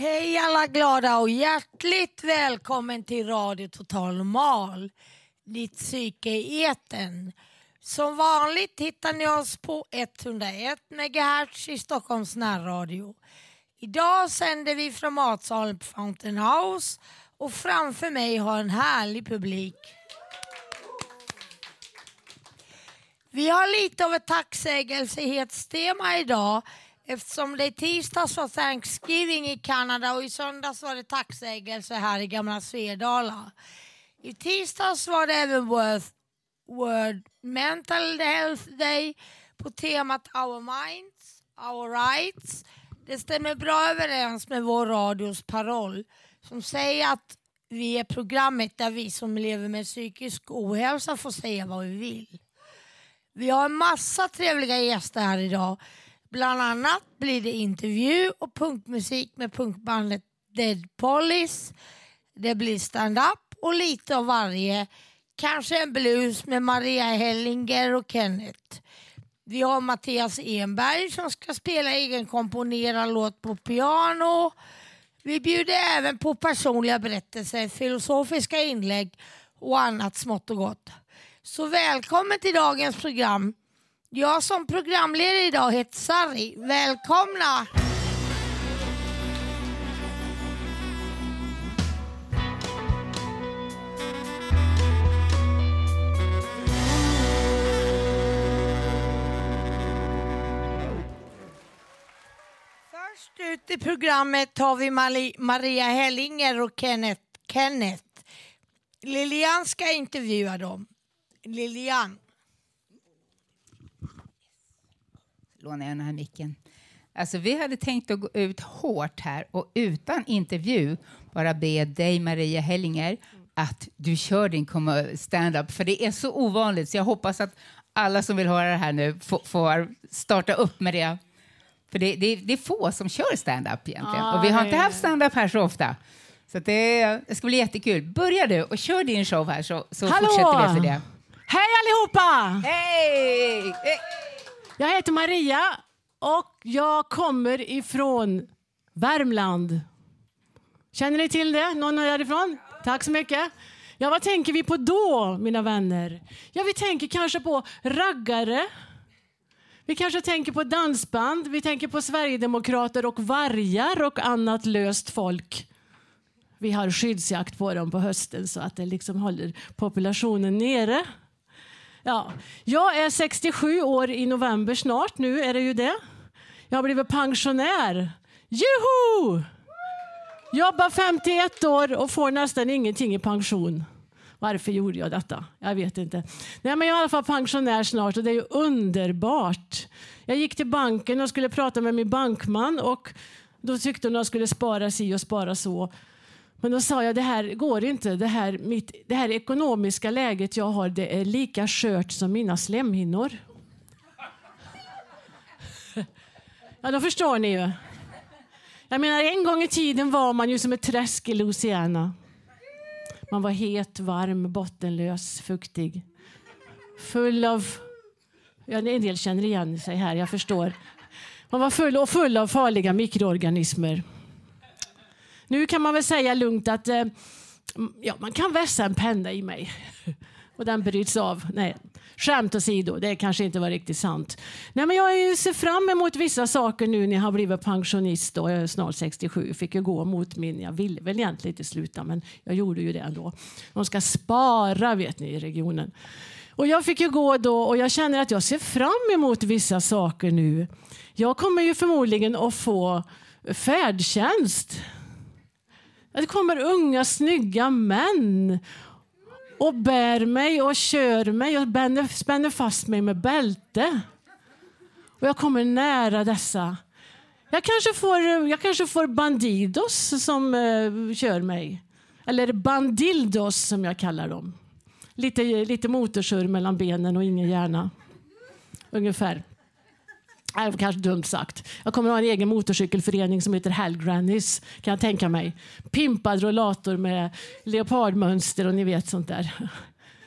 Hej alla glada och hjärtligt välkommen till Radio Total Normal, ditt psyke i eten. Som vanligt hittar ni oss på 101 MHz i Stockholms närradio. Idag sänder vi från matsalen på Fountain House och framför mig har en härlig publik. Vi har lite av ett tacksägelsehetstema idag eftersom det i tisdags var Thanksgiving i Kanada och i söndags var det tacksägelse här i gamla Svedala. I tisdags var det även World, World Mental Health Day på temat Our Minds, Our Rights. Det stämmer bra överens med vår radios paroll som säger att vi är programmet där vi som lever med psykisk ohälsa får säga vad vi vill. Vi har en massa trevliga gäster här idag. Bland annat blir det intervju och punkmusik med punkbandet Dead Police. Det blir stand-up och lite av varje. Kanske en blues med Maria Hellinger och Kenneth. Vi har Mattias Enberg som ska spela egenkomponerad låt på piano. Vi bjuder även på personliga berättelser, filosofiska inlägg och annat smått och gott. Så välkommen till dagens program. Jag som programledare idag heter Sari. Välkomna! Först ut i programmet har vi Maria Hellinger och Kenneth. Kenneth. Lilian ska intervjua dem. Lilian. Lånar jag den här micken. Alltså, vi hade tänkt att gå ut hårt här och utan intervju bara be dig, Maria Hellinger, att du kör din stand-up. För det är så ovanligt, så jag hoppas att alla som vill höra det här nu får, starta upp med det. För det, det, det är få som kör stand-up egentligen. Ja, och vi har inte är haft stand-up här så ofta. Så det, det ska bli jättekul. Börja du och kör din show här så, så Hallå! fortsätter vi efter det. Hej allihopa! Hej! Hej! Jag heter Maria och jag kommer ifrån Värmland. Känner ni till det? Någon är därifrån? Tack så mycket. Ja, vad tänker vi på då, mina vänner? Ja, vi tänker kanske på raggare. Vi kanske tänker på dansband, vi tänker på Sverigedemokrater och vargar och annat löst folk. Vi har skyddsjakt på dem på hösten så att det liksom håller populationen nere. Ja, jag är 67 år i november snart. Nu är det ju det. Jag har blivit pensionär. Juhu! Jobbar 51 år och får nästan ingenting i pension. Varför gjorde jag detta? Jag vet inte. Nej, men jag är i alla fall pensionär snart och det är ju underbart. Jag gick till banken och skulle prata med min bankman och då tyckte hon att jag skulle spara si och spara så. Men då sa jag, det här går inte. Det här, mitt, det här ekonomiska läget jag har, det är lika skört som mina slemhinnor. Ja, då förstår ni ju. Jag menar, en gång i tiden var man ju som ett träsk i Louisiana. Man var het, varm, bottenlös, fuktig. Full av... Ja, en del känner igen sig här, jag förstår. Man var full och full av farliga mikroorganismer. Nu kan man väl säga lugnt att eh, ja, man kan vässa en penna i mig. Och den bryts av. Nej, skämt åsido, det kanske inte var riktigt sant. Nej, men jag ser fram emot vissa saker nu när jag har blivit pensionist. Då. Jag är snart 67. Fick ju gå mot min... Jag ville väl egentligen inte sluta, men jag gjorde ju det ändå. De ska spara, vet ni, i regionen. Och jag fick ju gå då och jag känner att jag ser fram emot vissa saker nu. Jag kommer ju förmodligen att få färdtjänst. Det kommer unga snygga män och bär mig och kör mig och spänner, fast mig med bälte. Och jag kommer nära dessa Jag kanske får, jag kanske får Bandidos som uh, kör mig. Eller Bandildos som jag kallar dem. Lite, lite motorsurr mellan benen och ingen hjärna. Ungefär. Var kanske dumt sagt. Jag kommer att ha en egen motorcykelförening som heter Hellgrannies. Kan jag tänka mig. Pimpad rollator med leopardmönster och ni vet sånt där.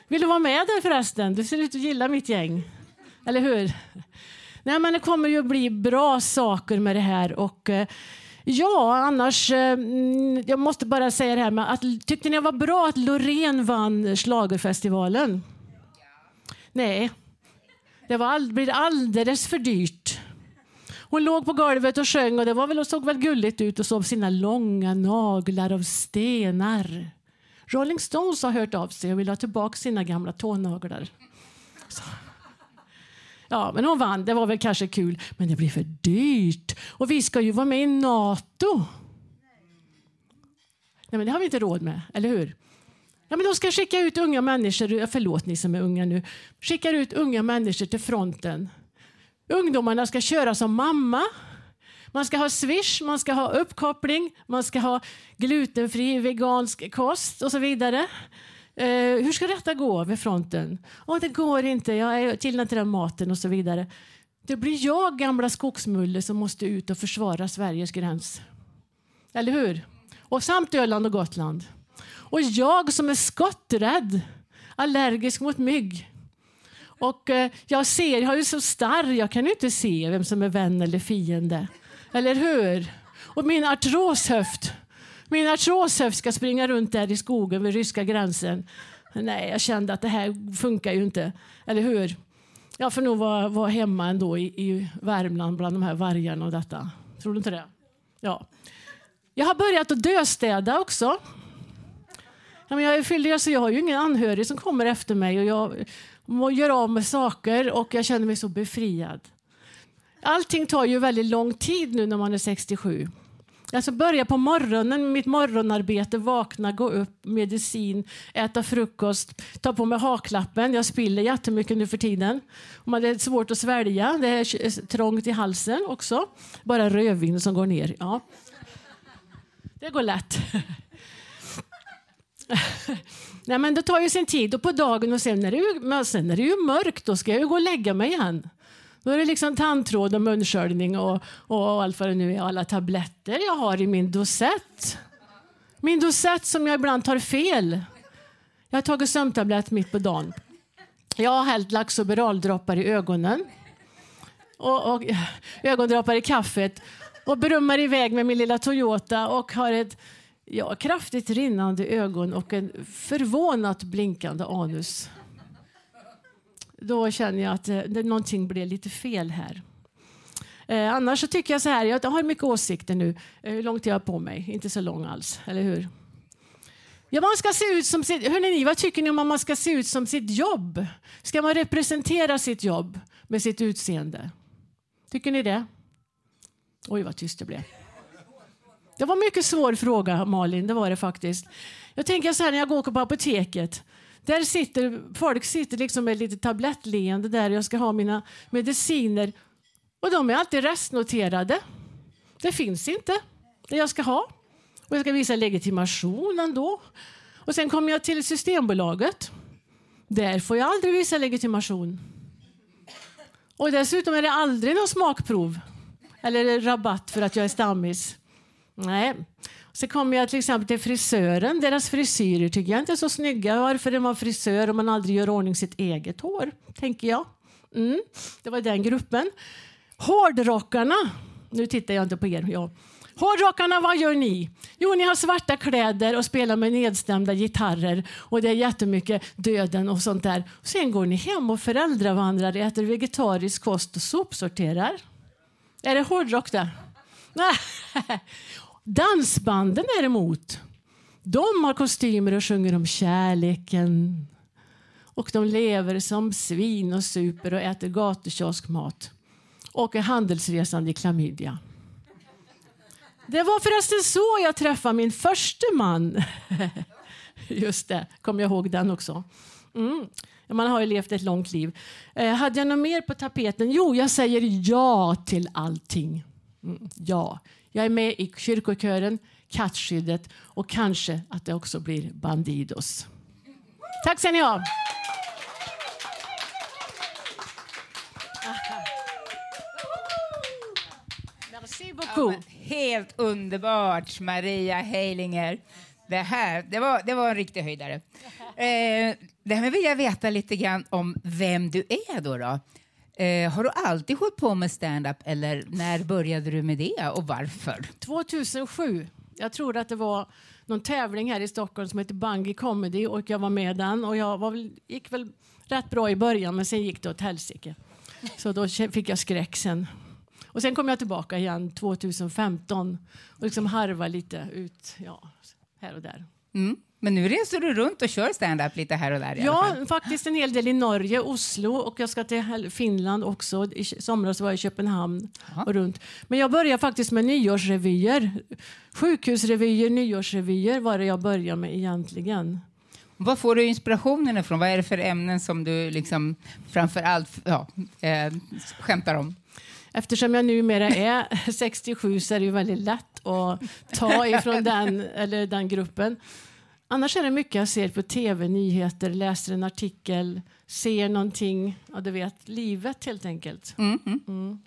Vill du vara med där förresten? Du ser ut att gilla mitt gäng. Eller hur? Nej, men det kommer ju bli bra saker med det här. Och, eh, ja, annars... Eh, jag måste bara säga det här med att tyckte ni det var bra att Loreen vann Schlagerfestivalen? Nej, det var all, blev alldeles för dyrt. Hon låg på golvet och sjöng och det var väl, såg väl gulligt ut och såg sina långa naglar av stenar. Rolling Stones har hört av sig och vill ha tillbaka sina gamla tånaglar. Så. Ja, men hon vann. Det var väl kanske kul, men det blir för dyrt. Och vi ska ju vara med i Nato. Nej, men det har vi inte råd med, eller hur? Ja, men de ska skicka ut unga människor, förlåt ni som är unga nu, skickar ut unga människor till fronten. Ungdomarna ska köra som mamma. Man ska ha swish, man ska ha uppkoppling, man ska ha glutenfri vegansk kost och så vidare. Eh, hur ska detta gå vid fronten? Oh, det går inte, jag är till den maten och så vidare. Det blir jag, gamla skogsmulle, som måste ut och försvara Sveriges gräns. Eller hur? Och samt Öland och Gotland. Och jag som är skotträdd, allergisk mot mygg. Och eh, jag ser, jag är så starr, jag kan inte se vem som är vän eller fiende. Eller hur? Och min artroshöft, min artroshöft ska springa runt där i skogen vid ryska gränsen. Nej, jag kände att det här funkar ju inte. Eller hur? Jag får nog vara, vara hemma ändå i, i Värmland bland de här vargarna och detta. Tror du inte det? Ja. Jag har börjat att döstäda också. Ja, men jag är fylld, så jag har ju ingen anhörig som kommer efter mig och jag gör av med saker och jag känner mig så befriad. Allting tar ju väldigt lång tid nu när man är 67. Alltså börja på morgonen, mitt morgonarbete, vakna, gå upp, medicin, äta frukost, ta på mig haklappen. Jag spiller jättemycket nu för tiden. det är svårt att svälja, det är trångt i halsen också. Bara rödvin som går ner. Ja. Det går lätt. Nej, men det tar ju sin tid och på dagen och sen är det ju, sen är det ju mörkt. Då ska jag ju gå och lägga mig igen. Då är det liksom tandtråd och munsköljning och, och allt vad det nu är. Alla tabletter jag har i min dosett. Min dosett som jag ibland tar fel. Jag har tagit sömntablett mitt på dagen. Jag har hällt Laxoberaldroppar i ögonen. Och, och ögondroppar i kaffet. Och brummar iväg med min lilla Toyota och har ett ja, kraftigt rinnande ögon och en förvånat blinkande anus då känner jag att eh, någonting blev lite fel här. Eh, annars så tycker jag så här, jag har mycket åsikter nu. Eh, hur lång tid har jag på mig? Inte så lång alls, eller hur? Ja, man ska se ut som sitt, hörrni, ni, vad tycker ni om att man ska se ut som sitt jobb? Ska man representera sitt jobb med sitt utseende? Tycker ni det? Oj, vad tyst det blev. Det var en mycket svår fråga, Malin. Det var det faktiskt. Jag tänker så här när jag går på apoteket. Där sitter folk sitter liksom med lite tablettleende där jag ska ha mina mediciner. Och de är alltid restnoterade. Det finns inte det jag ska ha. Och jag ska visa legitimation ändå. Och sen kommer jag till Systembolaget. Där får jag aldrig visa legitimation. Och dessutom är det aldrig någon smakprov eller rabatt för att jag är stammis. Nej. Så kommer jag till exempel till frisören. Deras frisyrer tycker jag inte är så snygga. Varför är man frisör om man aldrig gör ordning sitt eget hår? Tänker jag. Mm. Det var den gruppen. Hårdrockarna. Nu tittar jag inte på er. Ja. Hårdrockarna, vad gör ni? Jo, ni har svarta kläder och spelar med nedstämda gitarrer och det är jättemycket döden och sånt där. Sen går ni hem och föräldravandrar, äter vegetarisk kost och sopsorterar. Är det hårdrock det? Nej. Dansbanden däremot, de har kostymer och sjunger om kärleken. Och de lever som svin och super och äter gatukioskmat. Och är handelsresande i klamydia. Det var förresten så jag träffade min första man. Just det, kom jag ihåg den också. Mm. Man har ju levt ett långt liv. Eh, hade jag något mer på tapeten? Jo, jag säger ja till allting. Ja, jag är med i kyrkokören, Kattskyddet och kanske att det också blir Bandidos. Tack ska ni ha. Merci beaucoup. Helt underbart, Maria Heilinger. Det här det var, det var en riktig höjdare. Eh, det här vill jag veta lite grann om vem du är. då. då. Eh, har du alltid hållit på med stand-up eller när började du med det och varför? 2007. Jag tror att det var någon tävling här i Stockholm som heter Bungy Comedy och jag var med den och jag var väl, gick väl rätt bra i början men sen gick det åt helsike. Så då fick jag skräck sen. Och sen kom jag tillbaka igen 2015 och liksom harva lite ut ja, här och där. Mm. Men nu reser du runt och kör stand-up lite här och där? ja, faktiskt en hel del i Norge, Oslo och jag ska till Finland också. I somras var jag i Köpenhamn Aha. och runt. Men jag började faktiskt med nyårsrevyer. Sjukhusrevyer, nyårsrevyer var det jag började med egentligen. Var får du inspirationen ifrån? Vad är det för ämnen som du liksom framför allt ja, eh, skämtar om? Eftersom jag numera är 67 så är det ju väldigt lätt att ta ifrån den, eller den gruppen. Annars är det mycket jag ser på tv, nyheter, läser en artikel, ser någonting, ja du vet, livet helt enkelt. Mm, mm. Mm.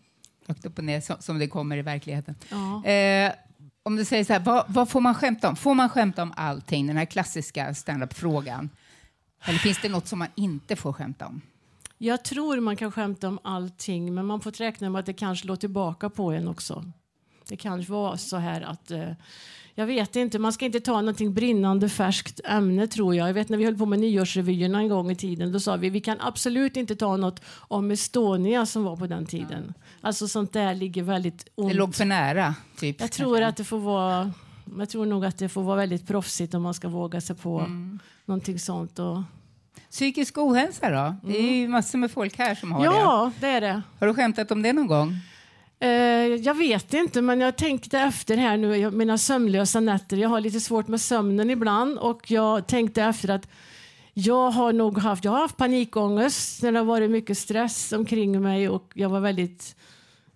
Rakt upp och ner som, som det kommer i verkligheten. Ja. Eh, om du säger så här, vad, vad, får man skämta om? Får man skämta om allting? Den här klassiska standup-frågan. Eller finns det något som man inte får skämta om? Jag tror man kan skämta om allting, men man får räkna med att det kanske slår tillbaka på en också. Det kan vara så här att eh, jag vet inte, man ska inte ta någonting brinnande färskt ämne tror jag. Jag vet när vi höll på med nyårsrevyerna en gång i tiden, då sa vi vi kan absolut inte ta något om Estonia som var på den tiden. Alltså sånt där ligger väldigt ont. Det låg för nära? Typ, jag tror att det får vara jag tror nog att det får vara väldigt proffsigt om man ska våga sig på mm. någonting sånt. Och... Psykisk ohälsa då? Mm. Det är ju massor med folk här som har ja, det. Ja, det är det. Har du skämtat om det någon gång? Eh, jag vet inte, men jag tänkte efter här nu, mina sömnlösa nätter. Jag har lite svårt med sömnen ibland och jag tänkte efter att jag har nog haft, jag har haft panikångest när det har varit mycket stress omkring mig och jag var väldigt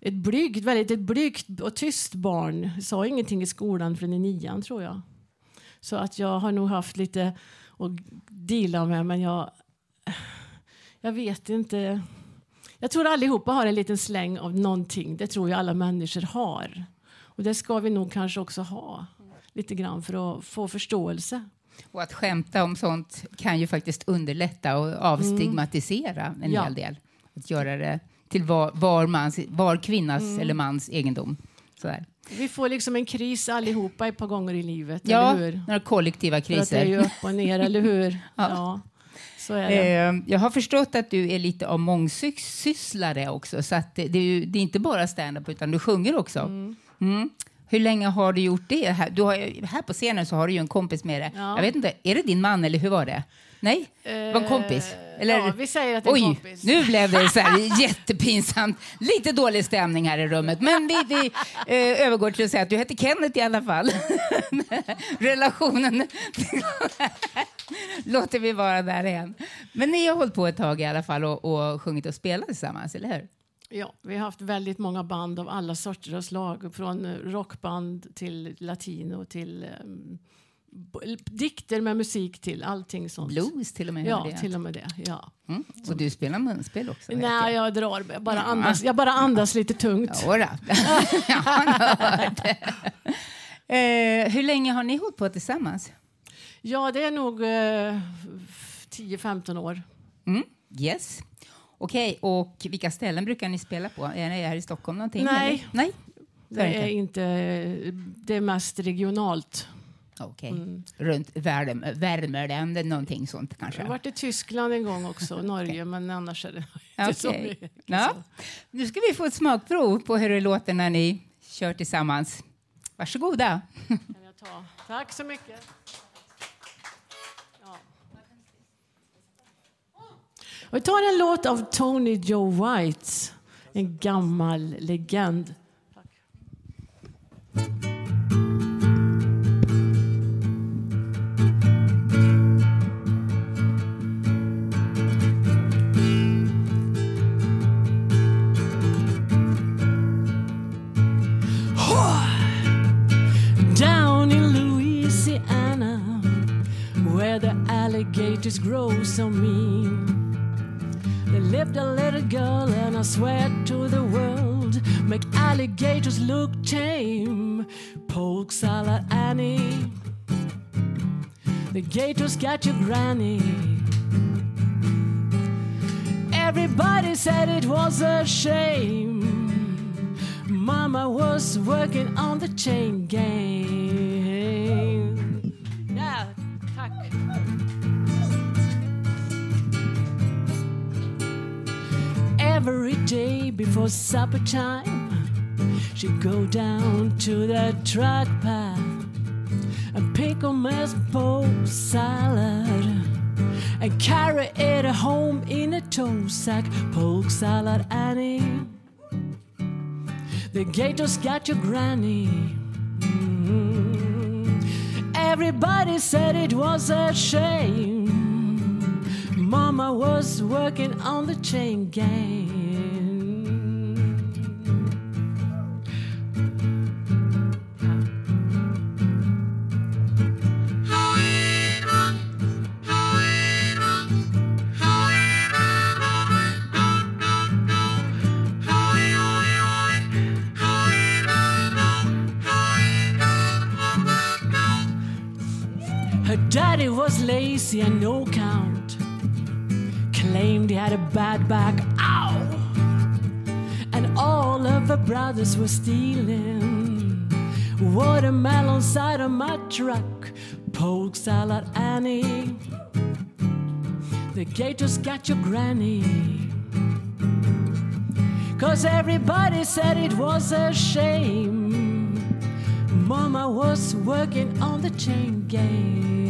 ett blygt, väldigt ett blygt och tyst barn. Jag sa ingenting i skolan förrän i nian tror jag. Så att jag har nog haft lite att deala med men jag, jag vet inte. Jag tror allihopa har en liten släng av någonting. Det tror jag alla människor har. Och det ska vi nog kanske också ha lite grann för att få förståelse. Och att skämta om sånt kan ju faktiskt underlätta och avstigmatisera mm. en ja. hel del. Att göra det till var, var, mans, var kvinnas mm. eller mans egendom. Sådär. Vi får liksom en kris allihopa ett par gånger i livet, ja, några kollektiva kriser. För att det är ju upp och ner, eller hur? ja. ja. Jag har förstått att du är lite av mångsysslare också. Så det, är det är inte bara stand-up utan du sjunger också. Mm. Mm. Hur länge har du gjort det? Här, du har, här på scenen så har du ju en kompis med dig. Ja. Jag vet inte, är det din man eller hur var det? Nej, det var en kompis. Eh, eller, ja, vi säger att det är oj, en kompis. nu blev det så här jättepinsamt. Lite dålig stämning här i rummet. Men vi, vi eh, övergår till att säga att du heter Kenneth i alla fall. Relationen låter vi vara där igen. Men ni har hållit på ett tag i alla fall och, och sjungit och spelat tillsammans, eller hur? Ja, vi har haft väldigt många band av alla sorter och slag. Från rockband till latino till um, dikter med musik till, allting sånt. Blues till och med? Ja, till och med det. Ja. Mm. Och du spelar munspel också? Nej, jag drar. Jag bara andas, jag bara andas lite tungt. Jodå. eh, hur länge har ni hållit på tillsammans? Ja, det är nog eh, 10-15 år. Mm. Yes. Okej, okay. och vilka ställen brukar ni spela på? Är det här i Stockholm någonting? Nej. Eller? Nej. Det är inte. Det är mest regionalt. Okej. Okay. Mm. Runt värme, värmeländer, någonting sånt kanske? Jag har varit i Tyskland en gång också, Norge, men annars är det inte okay. så mycket. Ja. Nu ska vi få ett smakprov på hur det låter när ni kör tillsammans. Varsågoda. Kan jag ta? Tack så mycket. Vi tar en låt av Tony Joe White, en gammal legend. Tack. Where the alligators grow so mean. Lived a little girl, and I swear to the world, make alligators look tame. Polk salad Annie, the gators got your granny. Everybody said it was a shame. Mama was working on the chain gang. Every day before supper time, she'd go down to the truck path and pick a mess bowl salad and carry it home in a tow sack. Polk salad Annie. The gators got your granny. Mm. Everybody said it was a shame. Mama was working on the chain gang. Her daddy was lazy and no count. Claimed he had a bad back. Ow! And all of her brothers were stealing watermelon side of my truck. Polk salad Annie. The gators got your granny. Cause everybody said it was a shame. Mama was working on the chain gang.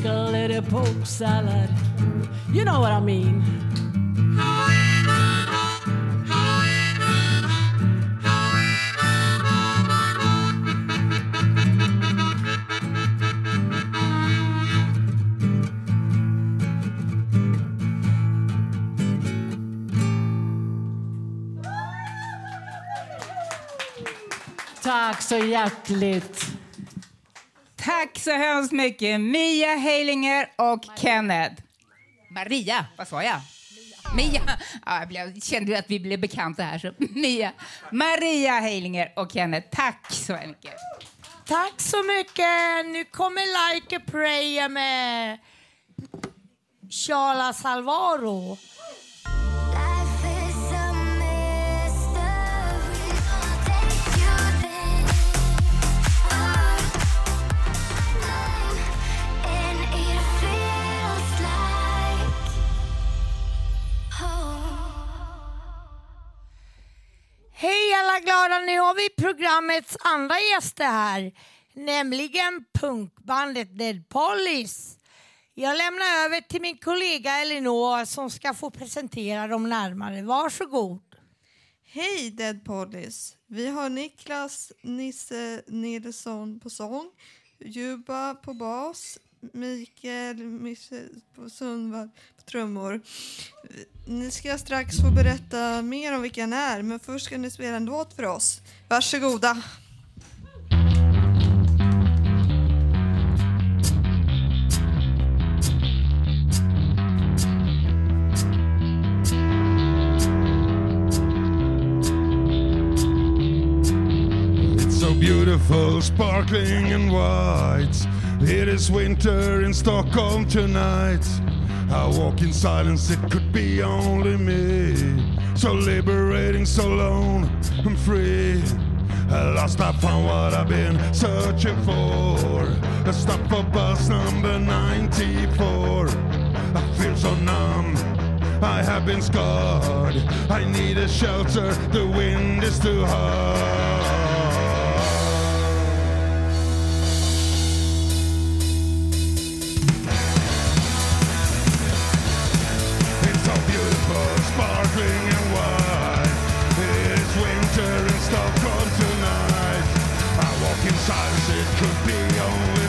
Pick a little pork salad. You know what I mean. Tack så hjärtligt. Tack så hemskt mycket, Mia Heilinger och Kenneth. Maria, vad sa jag? Mia. Ja, jag kände att vi blev bekanta här. Så Mia. Maria Heilinger och Kenneth, tack så mycket. Tack så mycket. Nu kommer Like a Prayer med Charles Alvaro. Hej alla glada, nu har vi programmets andra gäster här, nämligen punkbandet Dead Police. Jag lämnar över till min kollega Elinor som ska få presentera dem närmare. Varsågod. Hej Dead Police! Vi har Niklas Nisse Nilsson på sång, Juba på bas, Mikael Michel, på Sundvall på trummor. Ni ska strax få berätta mer om vilka ni är, men först ska ni spela en låt för oss. Varsågoda! It's so beautiful, sparkling and white. It is winter in Stockholm tonight. I walk in silence, it could be only me. So liberating, so alone and free. At last I found what I've been searching for. A stop for bus number 94. I feel so numb. I have been scarred. I need a shelter. The wind is too hard. Walk in silence, it could be only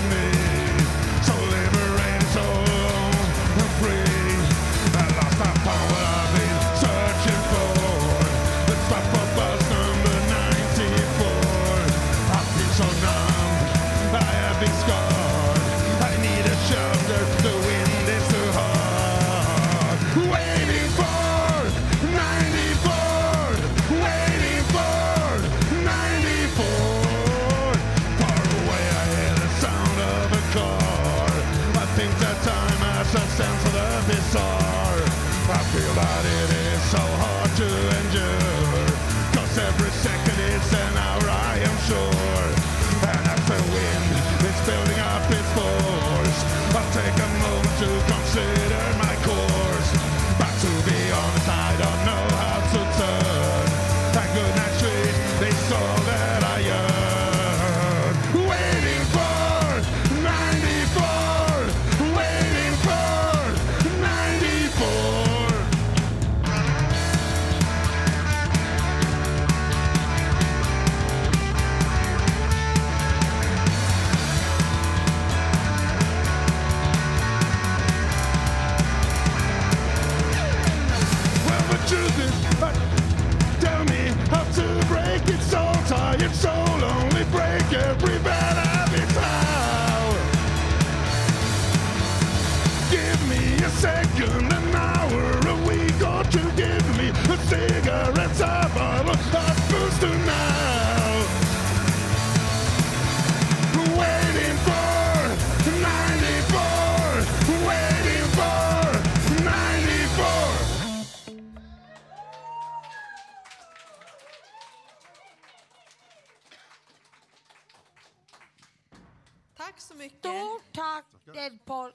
Tack så mycket. Stort tack Dead Paul.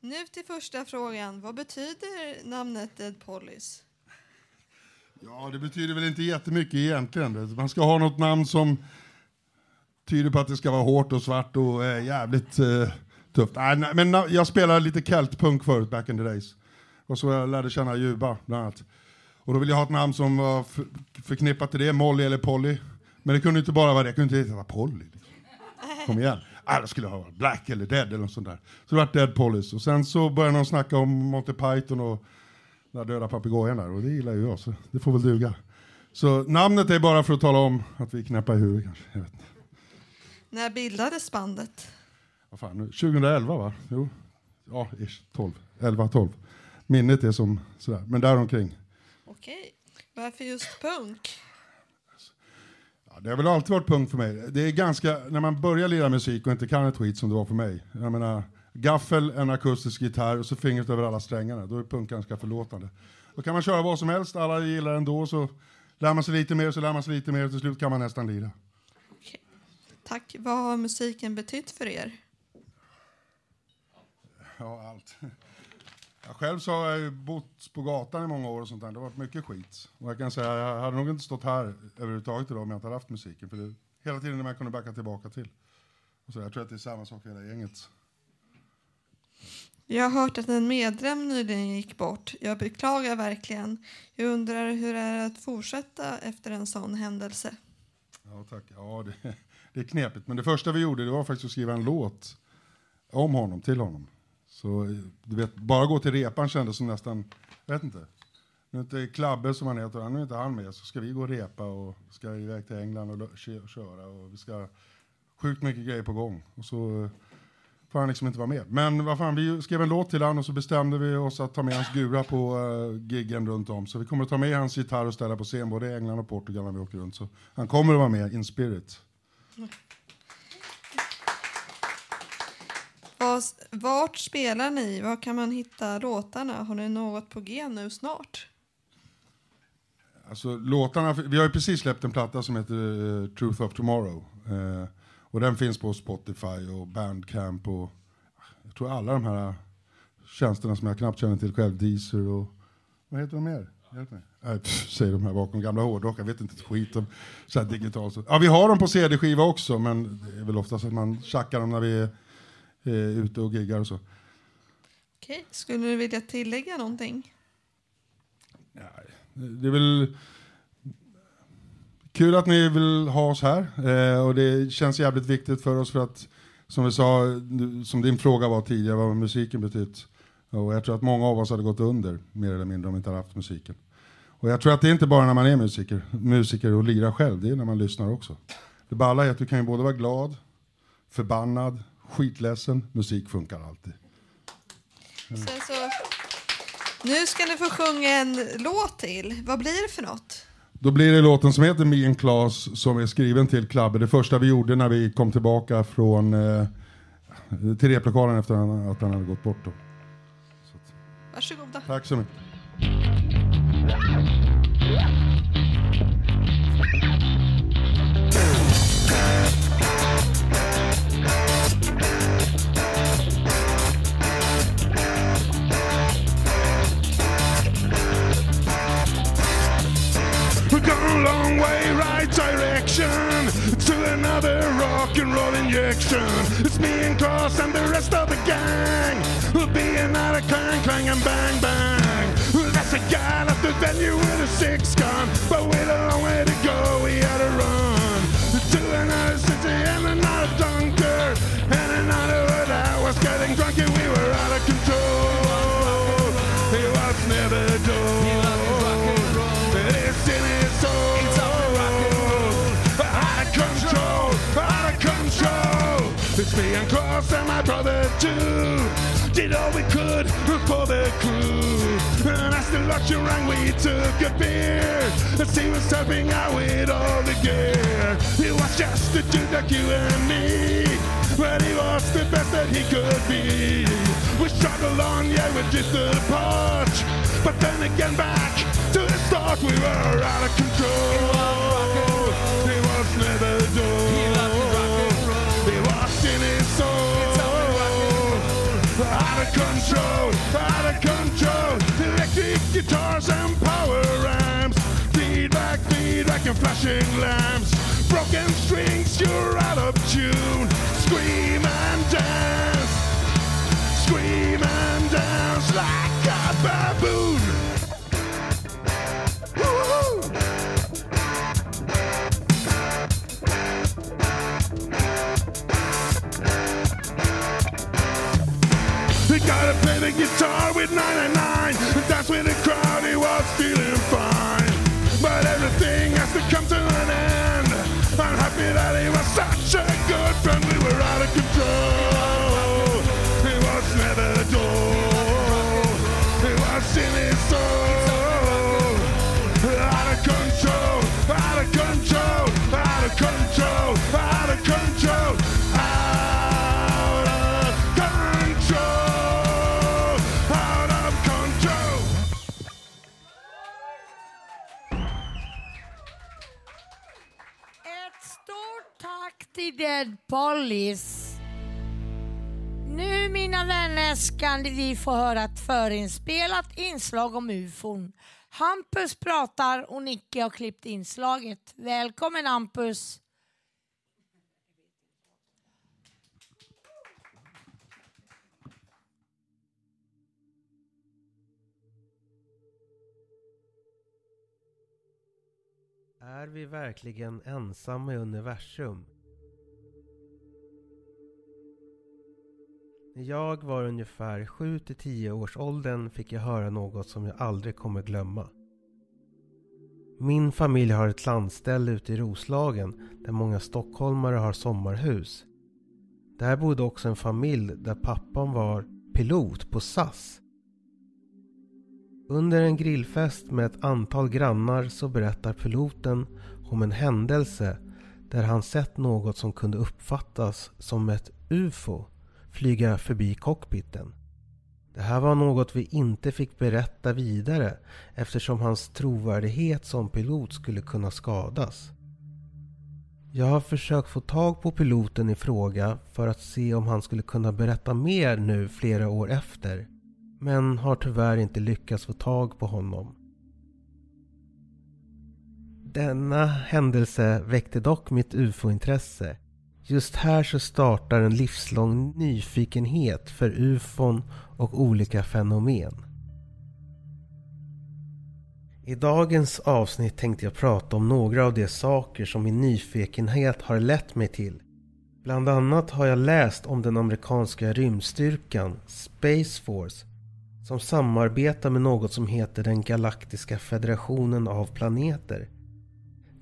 Nu till första frågan. Vad betyder namnet Dead Pollys? Ja, det betyder väl inte jättemycket egentligen. Man ska ha något namn som tyder på att det ska vara hårt och svart och eh, jävligt eh, tufft. Nej, nej, men jag spelade lite keltpunk förut, back in the days. Och så jag lärde känna Juba, bland annat. Och då ville jag ha ett namn som var förknippat till det, Molly eller Polly. Men det kunde inte bara vara det, jag kunde inte heta Polly. Kom igen. Då skulle ha Black eller Dead eller något sånt där. Så det vart Dead Pollys. Och sen så började någon snacka om Monty Python och den där döda papegojan där. Och det gillar ju jag, så det får väl duga. Så namnet är bara för att tala om att vi är knäppa i huvudet kanske. Jag vet inte. När bildades bandet? Vad fan, nu, 2011 va? Jo. Ja, ish, 12. 11, 12. Minnet är som sådär, men däromkring. Okej. Varför just punk? Ja, det har väl alltid varit punkt för mig. Det är ganska, när man börjar lira musik och inte kan ett skit som det var för mig. Jag menar, gaffel, en akustisk gitarr och så fingret över alla strängarna. Då är punk ganska förlåtande. Då kan man köra vad som helst, alla gillar ändå, så lär man sig lite mer, så lär man sig lite mer och till slut kan man nästan lira. Tack. Vad har musiken betytt för er? Ja, allt. Jag själv så har jag ju bott på gatan i många år och sånt där. Det har varit mycket skit. Och jag kan säga, jag hade nog inte stått här överhuvudtaget idag om jag inte hade haft musiken. För det hela tiden när man kunde backa tillbaka till. Och så jag tror att det är samma sak för hela gänget. Jag har hört att en medlem nyligen gick bort. Jag beklagar verkligen. Jag undrar hur det är att fortsätta efter en sån händelse. Ja, tack. Ja, det, det är knepigt. Men det första vi gjorde det var faktiskt att skriva en låt om honom, till honom. Så du vet, bara gå till repan kändes som nästan, jag vet inte. Nu är inte Klabbe som han heter, nu är inte han med, så ska vi gå och repa och ska iväg till England och köra och vi ska sjukt mycket grejer på gång. Och så får han liksom inte vara med. Men vad fan, vi skrev en låt till han och så bestämde vi oss att ta med hans gura på uh, giggen runt om. Så vi kommer att ta med hans gitarr och ställa på scen både i England och Portugal när vi åker runt. Så han kommer att vara med in spirit. Mm. Var, Vart spelar ni? Var kan man hitta låtarna? Har ni något på G nu snart? Alltså, låtarna, vi har ju precis släppt en platta som heter uh, Truth of Tomorrow. Uh, och den finns på Spotify och Bandcamp och jag tror alla de här tjänsterna som jag knappt känner till själv, Deezer och vad heter de mer? Hjälp mig. Äh, pff, säger de här bakom gamla hårdrockar, jag vet inte ett skit om så här digitalt. Ja, vi har dem på CD-skiva också, men det är väl oftast att man tjackar dem när vi är eh, ute och giggar och så. Okej. Skulle du vilja tillägga någonting? Det är väl kul att ni vill ha oss här eh, och det känns jävligt viktigt för oss för att som vi sa, som din fråga var tidigare, vad musiken betytt? Och jag tror att många av oss hade gått under mer eller mindre om vi inte hade haft musiken. Och jag tror att det är inte bara när man är musiker, musiker och lirar själv, det är när man lyssnar också. Det balla är att du kan ju både vara glad, förbannad, skitledsen, musik funkar alltid. Så, nu ska ni få sjunga en låt till. Vad blir det för något? Då blir det låten som heter Me and Claes som är skriven till Klabbe. Det första vi gjorde när vi kom tillbaka från eh, till replokalen efter att han hade gått bort. Då. Varsågoda. Tack så mycket. Long way, right direction to another rock and roll injection. It's me and Cross and the rest of the gang. We'll be another clang, clang and bang, bang. That's a guy left the venue with a six gun, but with a long way to go, we had to run to another city and another dunker and another that was getting drunk and we were and Cross and my brother too. Did all we could for the crew. And as the luxury rang, we took a beer. And he was stepping out with all the gear. It was just a dude like you and me. But he was the best that he could be. We struggled on, yeah, we drifted apart. But then again, back to the start, we were out of control. It was never done. of control, out of control. Electric guitars and power amps, Feedback, feedback and flashing lamps. Broken strings, you're out of tune. Scream and dance. Scream and dance like a baboon. Woo-hoo. He gotta play the guitar with 99. Dance with the crowd, he was feeling fine. But everything has to come to an end. I'm happy that he was such a good friend. We were out of control. He was never dull. He was in his soul. Out of control, Med till Police. Nu mina vänner ska vi få höra ett förinspelat inslag om ufon. Hampus pratar och Nicke har klippt inslaget. Välkommen Hampus! Är vi verkligen ensamma i universum? När jag var ungefär 7-10 års åldern fick jag höra något som jag aldrig kommer glömma. Min familj har ett landställe ute i Roslagen där många stockholmare har sommarhus. Där bodde också en familj där pappan var pilot på SAS. Under en grillfest med ett antal grannar så berättar piloten om en händelse där han sett något som kunde uppfattas som ett UFO flyga förbi cockpiten. Det här var något vi inte fick berätta vidare eftersom hans trovärdighet som pilot skulle kunna skadas. Jag har försökt få tag på piloten i fråga för att se om han skulle kunna berätta mer nu flera år efter. Men har tyvärr inte lyckats få tag på honom. Denna händelse väckte dock mitt ufo-intresse. Just här så startar en livslång nyfikenhet för ufon och olika fenomen. I dagens avsnitt tänkte jag prata om några av de saker som min nyfikenhet har lett mig till. Bland annat har jag läst om den amerikanska rymdstyrkan Space Force som samarbetar med något som heter den galaktiska federationen av planeter.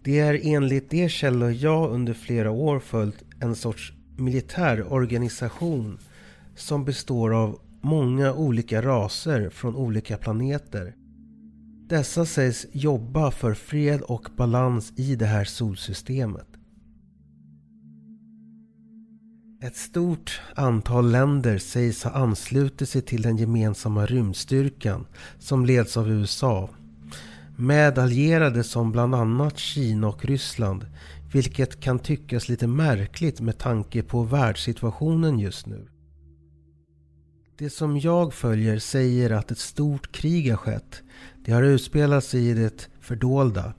Det är enligt de källor jag under flera år följt en sorts militär organisation som består av många olika raser från olika planeter. Dessa sägs jobba för fred och balans i det här solsystemet. Ett stort antal länder sägs ha anslutit sig till den gemensamma rymdstyrkan som leds av USA. Med allierade som bland annat Kina och Ryssland. Vilket kan tyckas lite märkligt med tanke på världssituationen just nu. Det som jag följer säger att ett stort krig har skett. Det har utspelat sig i det fördolda.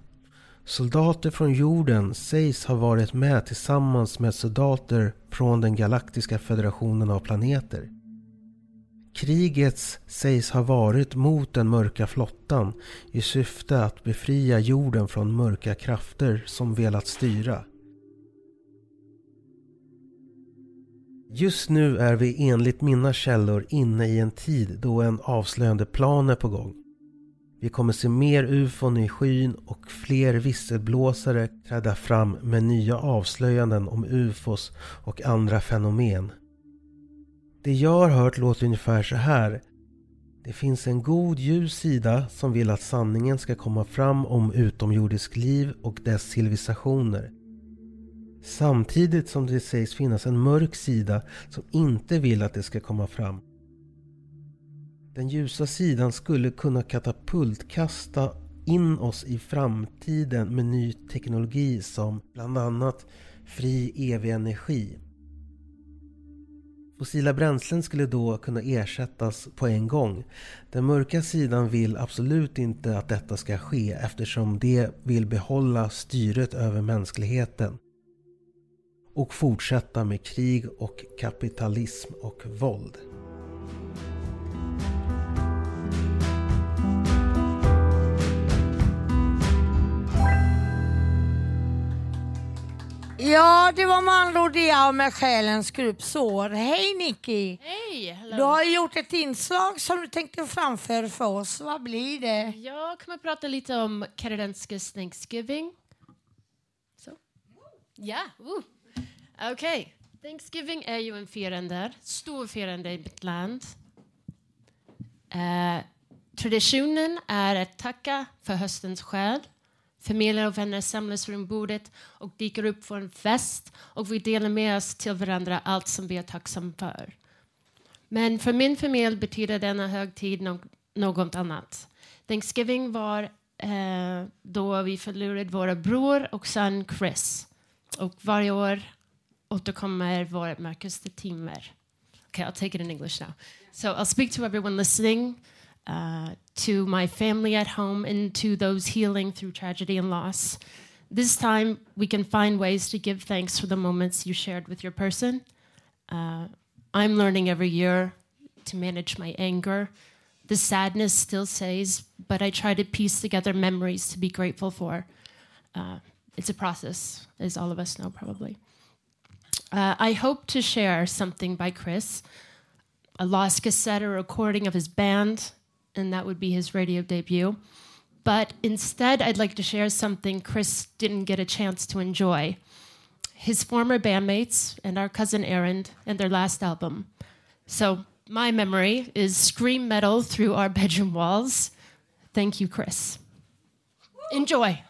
Soldater från jorden sägs ha varit med tillsammans med soldater från den galaktiska federationen av planeter. Kriget sägs ha varit mot den mörka flottan i syfte att befria jorden från mörka krafter som velat styra. Just nu är vi enligt mina källor inne i en tid då en avslöjande plan är på gång. Vi kommer se mer ufon i skyn och fler visselblåsare träda fram med nya avslöjanden om ufos och andra fenomen. Det jag har hört låter ungefär så här. Det finns en god ljus sida som vill att sanningen ska komma fram om utomjordisk liv och dess civilisationer. Samtidigt som det sägs finnas en mörk sida som inte vill att det ska komma fram. Den ljusa sidan skulle kunna katapultkasta in oss i framtiden med ny teknologi som bland annat fri evig energi. Fossila bränslen skulle då kunna ersättas på en gång. Den mörka sidan vill absolut inte att detta ska ske eftersom de vill behålla styret över mänskligheten och fortsätta med krig och kapitalism och våld. Ja, det var med andra ord det med själens gruppsår. Hej Nicky! Hej! hello. Du har gjort ett inslag som du tänkte framföra för oss. Vad blir det? Jag kommer prata lite om kanadensisk Thanksgiving. Så. Ja, uh. okej. Thanksgiving är ju en firande, stor firande i mitt land. Eh, traditionen är att tacka för höstens skörd. Familjer och vänner samlas runt bordet och dyker upp för en fest och vi delar med oss till varandra allt som vi är tacksamma för. Men för min familj betyder denna högtid no något annat. Thanksgiving var eh, då vi förlorade våra bror och son Chris. Och varje år återkommer våra mörkaste timmar. Okay, I'll take it in English now. So I'll speak to everyone listening, uh, to my family at home, and to those healing through tragedy and loss. This time, we can find ways to give thanks for the moments you shared with your person. Uh, I'm learning every year to manage my anger. The sadness still stays, but I try to piece together memories to be grateful for. Uh, it's a process, as all of us know, probably. Uh, I hope to share something by Chris, a lost cassette or recording of his band, and that would be his radio debut. But instead, I'd like to share something Chris didn't get a chance to enjoy his former bandmates and our cousin Aaron and their last album. So, my memory is scream metal through our bedroom walls. Thank you, Chris. Enjoy.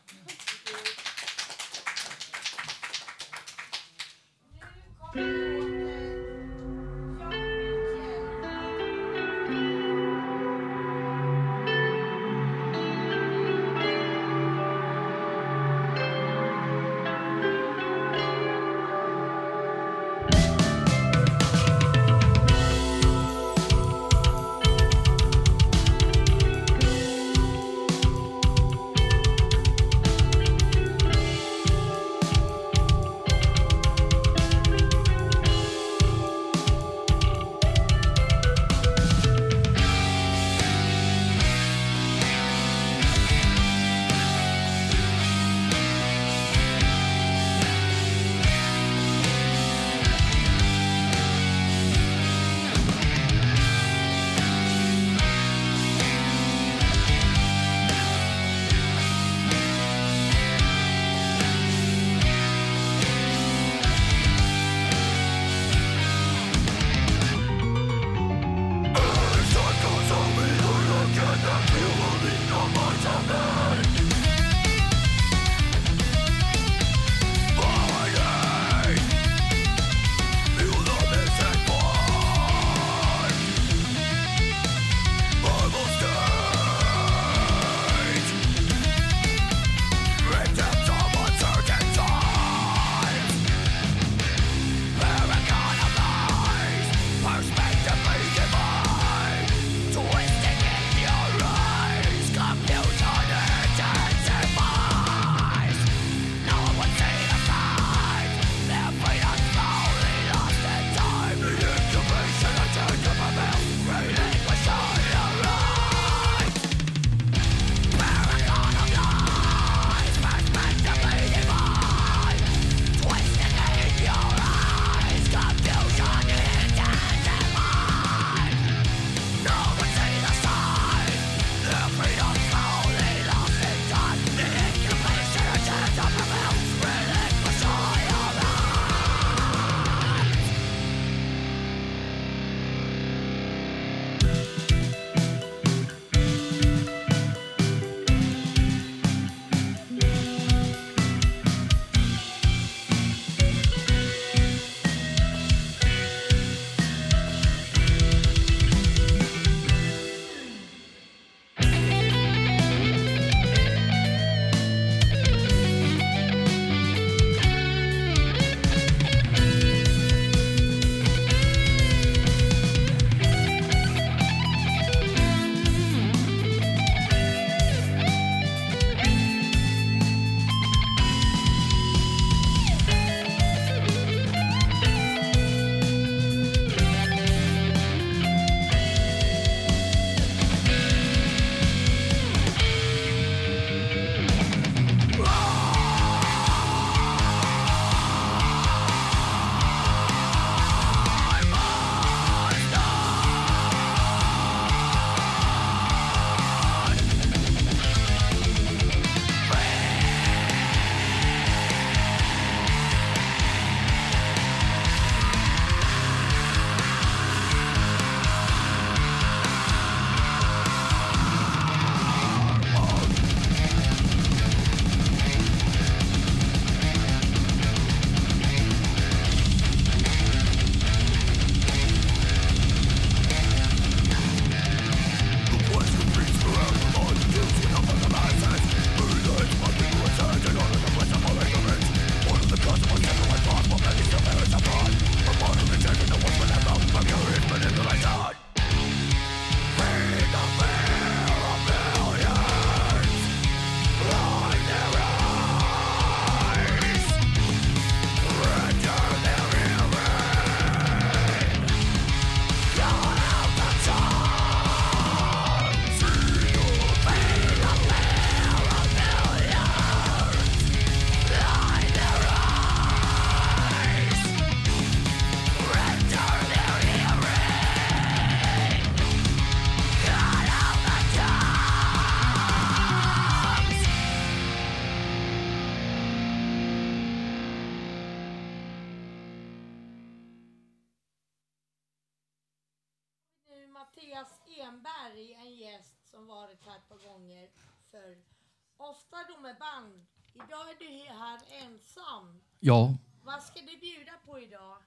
Ofta då med band. Idag är du här ensam. Ja, Vad ska du bjuda på idag?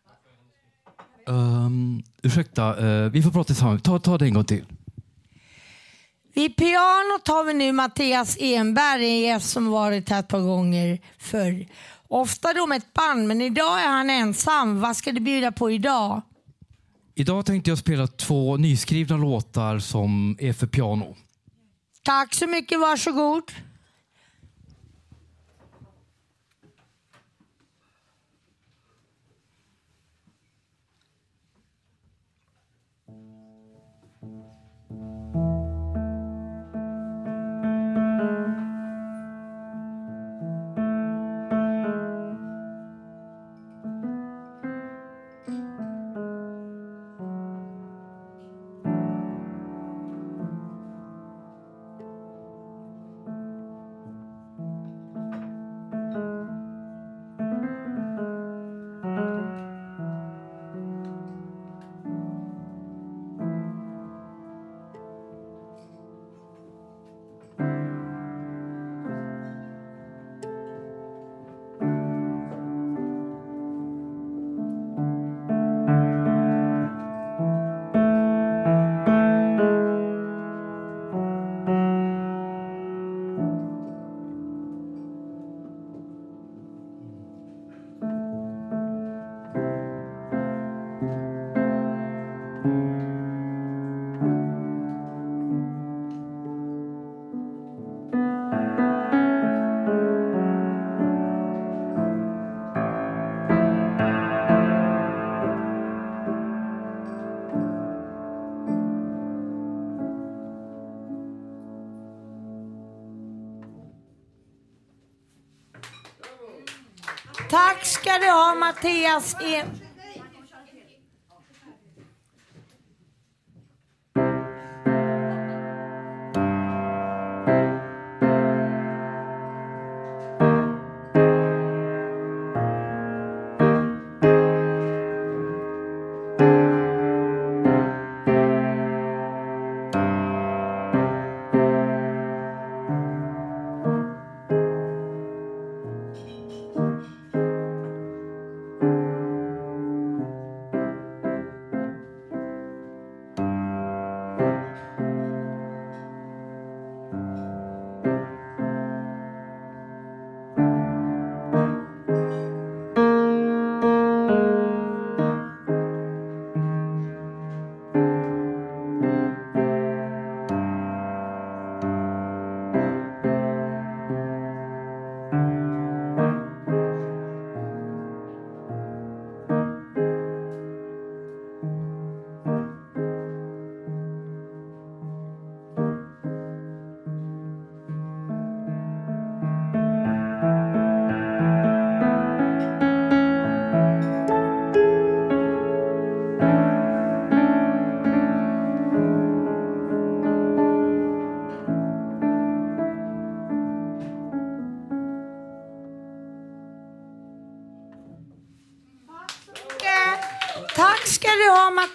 um, ursäkta, eh, vi får prata tillsammans. Ta, ta det en gång till. Vid pianot har vi nu Mattias Enberg, en gäst som varit här ett par gånger förr. Ofta då med ett band, men idag är han ensam. Vad ska du bjuda på idag? Idag tänkte jag spela två nyskrivna låtar som är för piano. Tack så mycket, varsågod. Ska du ha Mattias En...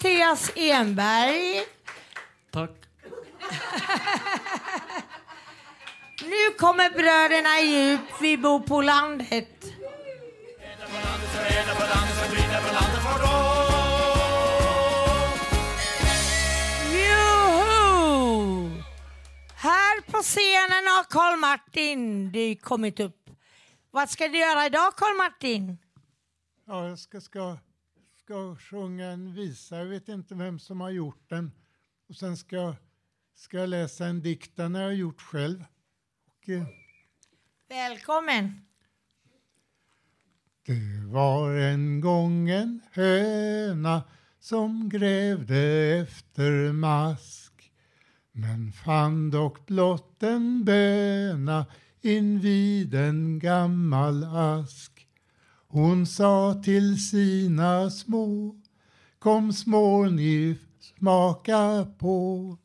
Mattias Enberg. Tack. Nu kommer bröderna djup, vi bor på landet. Joho! Här på scenen har Karl Martin du kommit upp. Vad ska du göra idag Karl Martin? Ja, jag ska, ska, ska sjunga en visa. Jag vet inte vem som har gjort den. Och sen ska, jag- ska jag läsa en dikt. Den har jag gjort själv. Och, eh, Välkommen. Det var en gång en höna som grävde efter mask men fann dock blott en böna invid en gammal ask. Hon sa till sina små Kom små ni smaka på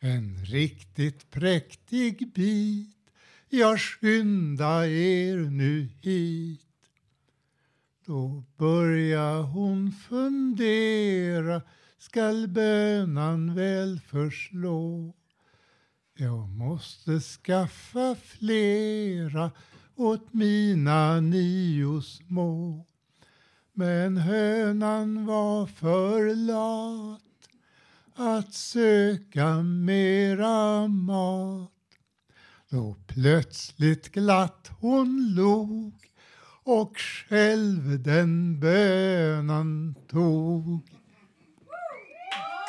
en riktigt präktig bit Ja, skynda er nu hit Då börjar hon fundera skall bönan väl förslå. Jag måste skaffa flera åt mina nio små. Men hönan var för lat att söka mera mat. Då plötsligt glatt hon log och själv den bönan tog.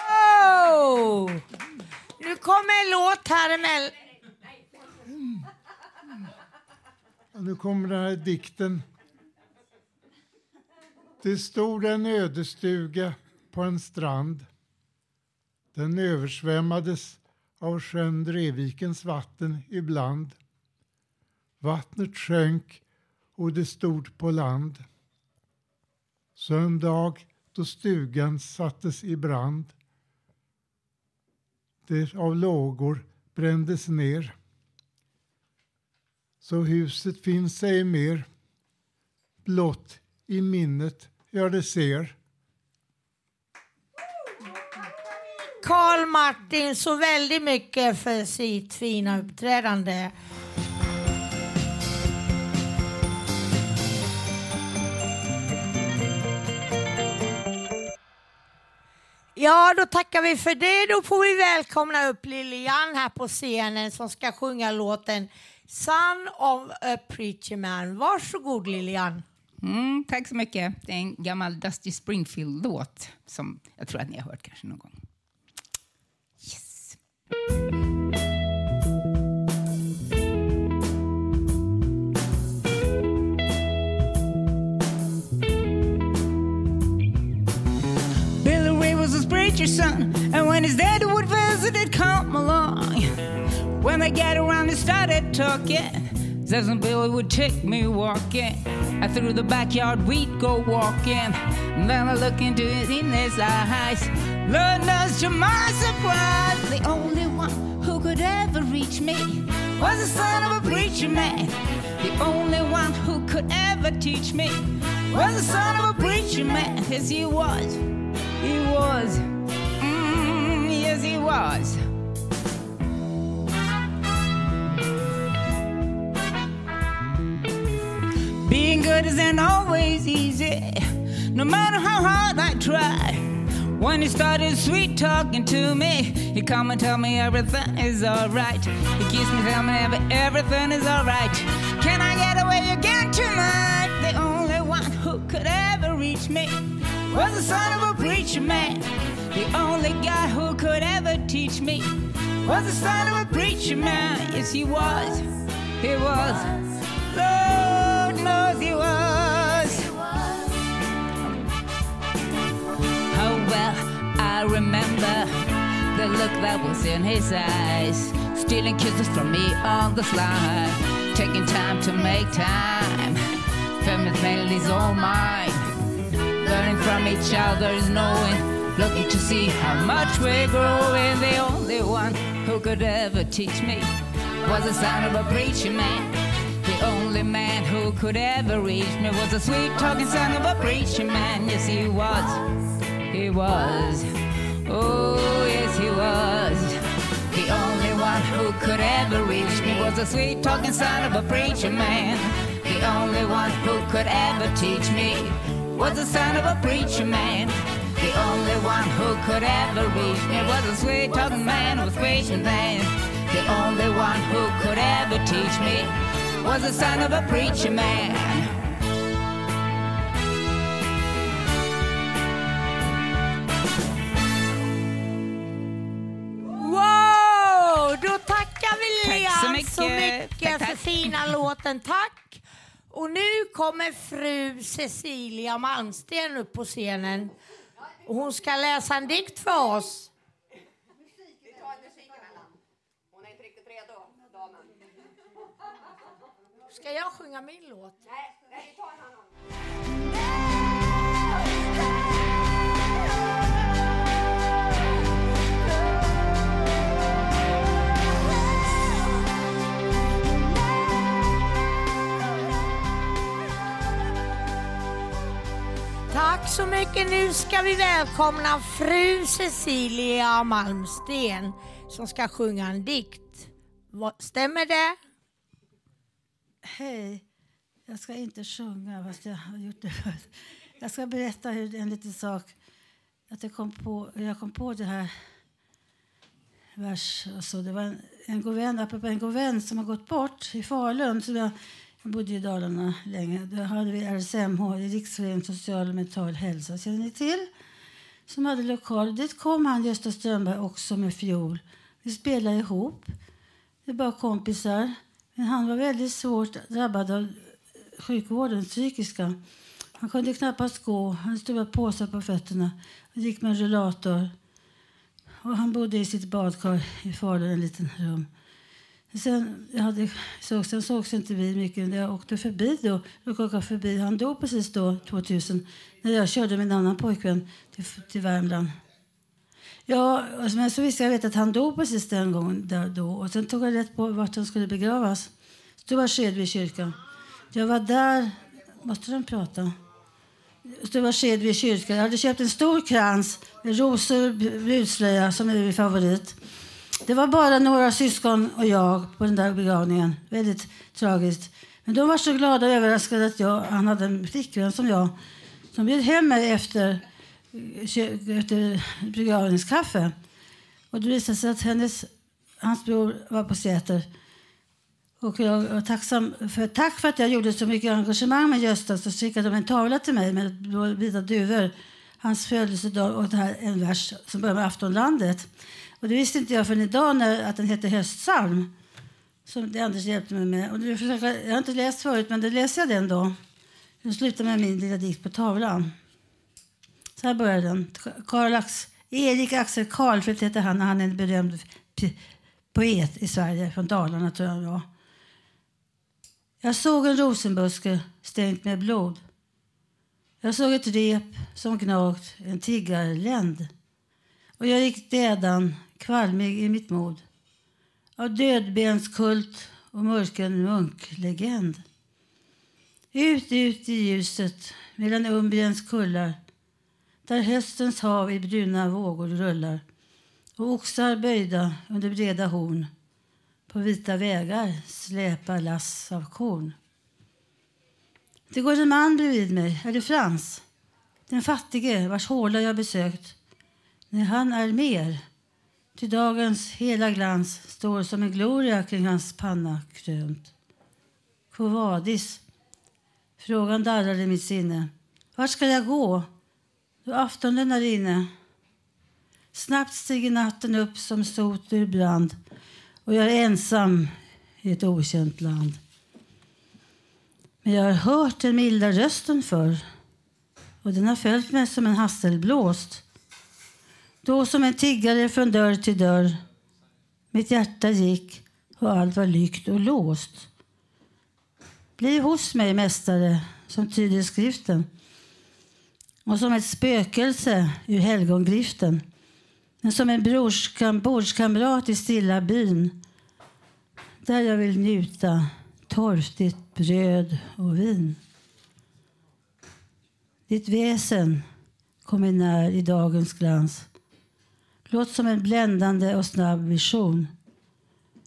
Wow! Nu kommer en låt här emellan. Och nu kommer den här dikten. Det stod en ödestuga på en strand. Den översvämmades av sjön Drevikens vatten ibland. Vattnet sjönk och det stod på land. Så en dag då stugan sattes i brand det av lågor brändes ner. Så huset finns ej mer. Blott i minnet jag det ser. Karl Martin så väldigt mycket för sitt fina uppträdande. Ja, då tackar vi för det. Då får vi välkomna upp Lilian här på scenen som ska sjunga låten Son of a Preacher Man. Varsågod Lilian. Mm, tack så mycket. Det är en gammal Dusty Springfield-låt som jag tror att ni har hört kanske någon gång. Yes. Billy Ray was his preacher's son, and when his daddy would visit, he'd come along. When they got around, they started talking. Says when Billy would take me walking. I through the backyard, we'd go walking. And then I look into it in his eyes. Lord knows to my surprise, the only one who could ever reach me was the son of a preacher man. The only one who could ever teach me was the son of a preacher man. Yes, he was. He was. Mm, yes, he was. Being good isn't always easy, no matter how hard I try. When he started sweet talking to me, he come and tell me everything is alright. He kiss me, tell me everything is alright. Can I get away again tonight? The only one who could ever reach me was the son of a preacher man. The only guy who could ever teach me was the son of a preacher man. Yes, he was. He was. I remember the look that was in his eyes, stealing kisses from me on the slide, taking time to make time. Feminist melodies all mine, learning from each other's knowing, looking to see how much we're growing. The only one who could ever teach me was the son of a preacher man. The only man who could ever reach me was the sweet talking son of a preacher man. Yes, he was. He was. Oh, yes, he was. The only one who could ever reach me was the sweet talking son of a preacher man. The only one who could ever teach me was the son of a preacher man. The only one who could ever reach me was a sweet talking man with preacher man. The only one who could ever teach me was the son of a preacher man. Fina låten. Tack! Och nu kommer fru Cecilia Malmsten upp på scenen. Och hon ska läsa en dikt för oss. Ska jag sjunga min låt? Tack så mycket. Nu ska vi välkomna fru Cecilia Malmsten som ska sjunga en dikt. Stämmer det? Hej. Jag ska inte sjunga, fast jag har gjort det förut. Jag ska berätta hur, en liten sak. Att jag, kom på, jag kom på det här vers. Och så. Det var en, en god vän, apropå en god vän som har gått bort i Falun. Så jag, jag bodde i Dalarna länge. Då hade vi RSMH, Riksföreningen social och mental hälsa. Känner ni till? Som hade lokal. Dit kom han, Gösta Strömberg, också med fiol. Vi spelade ihop. Det är bara kompisar. Men han var väldigt svårt drabbad av sjukvården, psykiska. Han kunde knappast gå. Han hade stora påsar på fötterna Han gick med en rullator. Och han bodde i sitt badkar i Falun, en liten rum. Sen, jag hade, så, sen sågs inte vi mycket. Jag åkte förbi då. Jag åka förbi. Han dog precis då, 2000, när jag körde min annan pojkvän till, till Värmland. Ja, alltså, men så visste jag vet att han dog precis den gången. Där, då. Och sen tog jag rätt på vart han skulle begravas. Stora Skedvi kyrka. Jag var där... Måste de prata? Stora Skedvi kyrka. Jag hade köpt en stor krans med rosor och brudslöja som är min favorit. Det var bara några syskon och jag på den där begravningen. Väldigt tragiskt. Men de var så glada och överraskade att jag, han hade en flickvän som jag som bjöd hem mig efter, eh, efter begravningskaffe. Och det visade sig att hennes, hans bror var på Säter. Och jag var tacksam för, tack för att jag gjorde så mycket engagemang med Gösta. Så skickade de en tavla till mig med vita duvor. Hans födelsedag och det här, en vers som börjar med Aftonlandet. Och det visste inte jag förrän idag när, att den heter Höstsalm. Som det Anders hjälpte mig med. Och det försöker, jag har inte läst förut, men då läser jag den då. Nu slutar med min lilla dikt på tavlan. Så här börjar den. Karl Ax, Erik Axel Karlfeldt heter han. Han är en berömd poet i Sverige, från Dalarna tror jag var. Jag såg en rosenbuske stängt med blod. Jag såg ett rep som gnagt en tiggarländ. Och jag gick dädan, kvalmig i mitt mod av dödbenskult och mörken munklegend. Ut, ut i ljuset mellan Umbriens kullar där höstens hav i bruna vågor rullar och oxar böjda under breda horn på vita vägar släpar lass av korn. Det går en man bredvid mig. Är det Frans? Den fattige vars håla jag besökt. Nej, han är mer. Till dagens hela glans står som en gloria kring hans panna krönt. Kovadis. Frågan darrar i mitt sinne. Vart ska jag gå då aftonen är inne? Snabbt stiger natten upp som sot ur brand och jag är ensam i ett okänt land. Men jag har hört den milda rösten förr och den har följt mig som en hasselblåst. Då som en tiggare från dörr till dörr. Mitt hjärta gick och allt var lykt och låst. Bli hos mig, mästare, som tyder skriften och som ett spökelse ur helgongriften men som en brorskam, bordskamrat i stilla byn där jag vill njuta torftigt bröd och vin. Ditt väsen kommer när i dagens glans låt som en bländande och snabb vision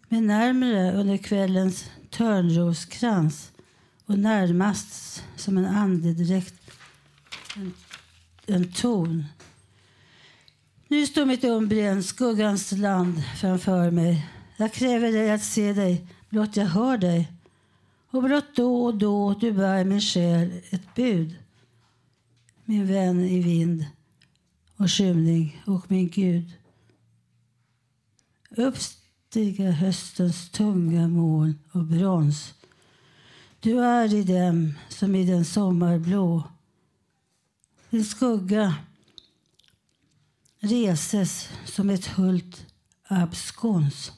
men närmre under kvällens törnroskrans och närmast som en andedräkt en, en ton nu står mitt Umbrien, skuggans land, framför mig. Jag kräver dig att se dig, blott jag hör dig. Och blott då och då du bär min själ ett bud. Min vän i vind och skymning och min Gud. Uppstiga höstens tunga moln och brons. Du är i dem som i den sommarblå. Din skugga reses som ett hult abskons.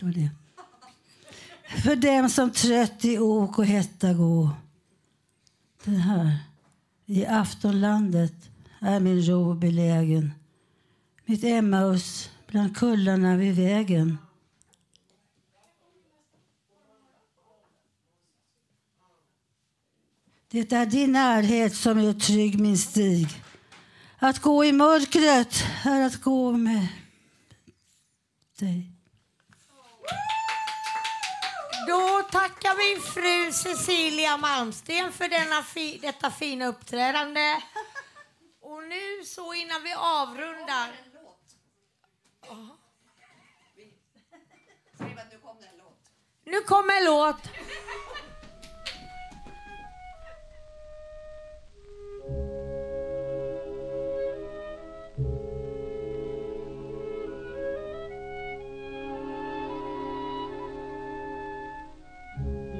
Det. För dem som trött i ok och hetta gå. Den här. I aftonlandet är min ro belägen. Mitt Emmaus bland kullarna vid vägen. Det är din närhet som gör trygg min stig. Att gå i mörkret är att gå med dig. Då tackar vi fru Cecilia Malmsten för denna fi, detta fina uppträdande. Och nu så innan vi avrundar. Skriv att nu kommer en låt. Nu kommer en låt.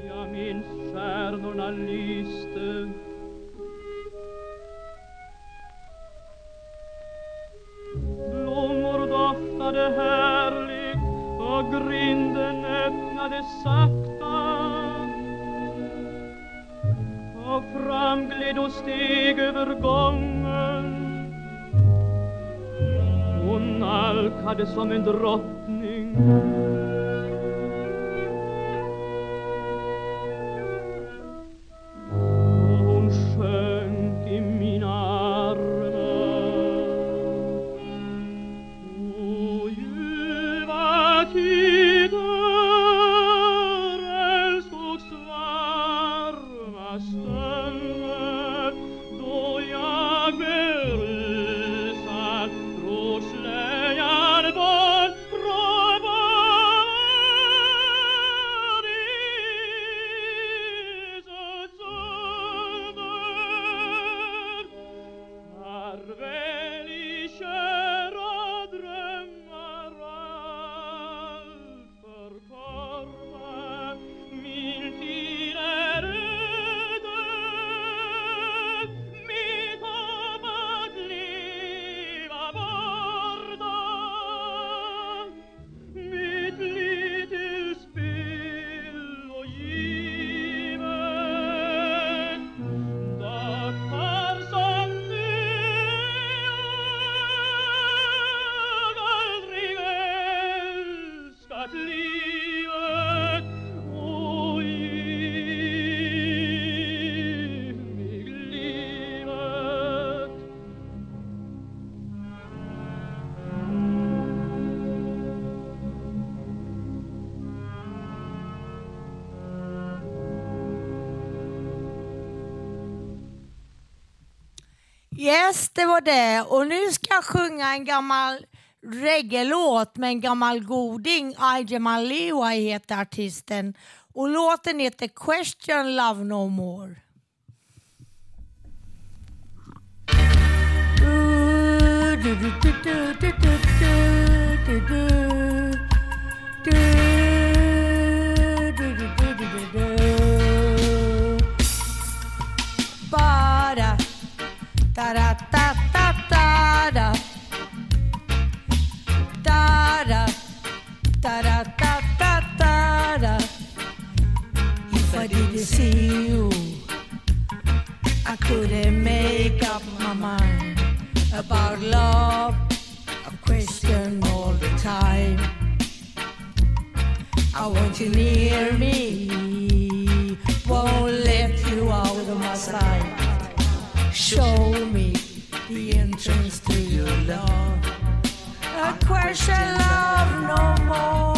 Jag minns stjärnorna lysa doftade härligt och grinden öppnade sakta. Och fram gled och steg över gången. Hon nalkade som en drottning. Yes, det var det. Och nu ska jag sjunga en gammal reggae-låt med en gammal goding. Ajeman Lewa heter artisten. Och låten heter Question Love No More. Du, do, do, do, see you. I couldn't make up my mind about love. A question all the time. I want you near me. Won't let you out of my sight. Show me the entrance to your love. A question love no more.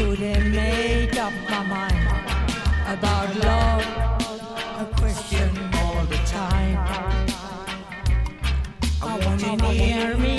couldn't make up my mind about love. A question all the time. I want you hear me.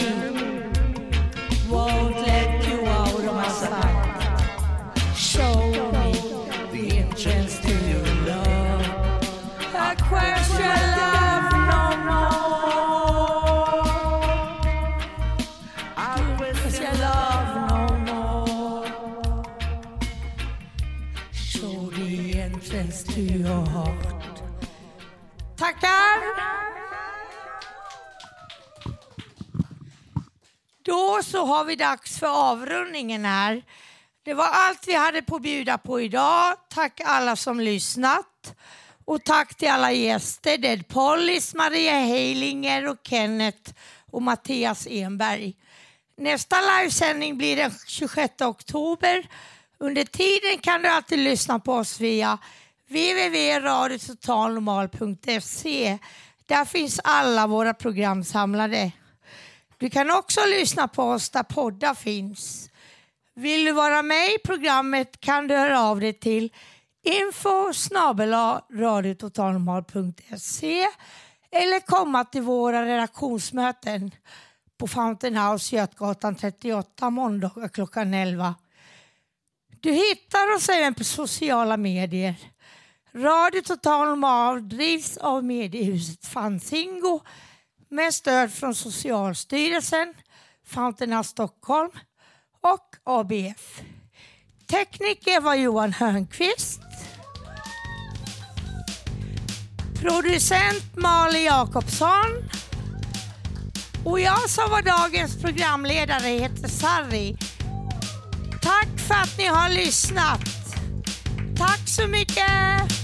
Då så har vi dags för avrundningen här. Det var allt vi hade på att bjuda på idag. Tack alla som lyssnat. Och tack till alla gäster. Dead Pollis, Maria Heilinger och Kenneth och Mattias Enberg. Nästa livesändning blir den 26 oktober. Under tiden kan du alltid lyssna på oss via www.radiototalnormal.se. Där finns alla våra program samlade. Du kan också lyssna på oss där poddar finns. Vill du vara med i programmet kan du höra av dig till info radiototalnormal.se eller komma till våra redaktionsmöten på Fountain House Götgatan 38 måndagar klockan 11. Du hittar oss även på sociala medier. Radio Total Normal drivs av mediehuset Fanzingo med stöd från Socialstyrelsen, Fountain House Stockholm och ABF. Tekniker var Johan Hörnqvist. Producent Malin Jakobsson. Och jag som var dagens programledare heter Sarri. Tack för att ni har lyssnat. Tack så mycket!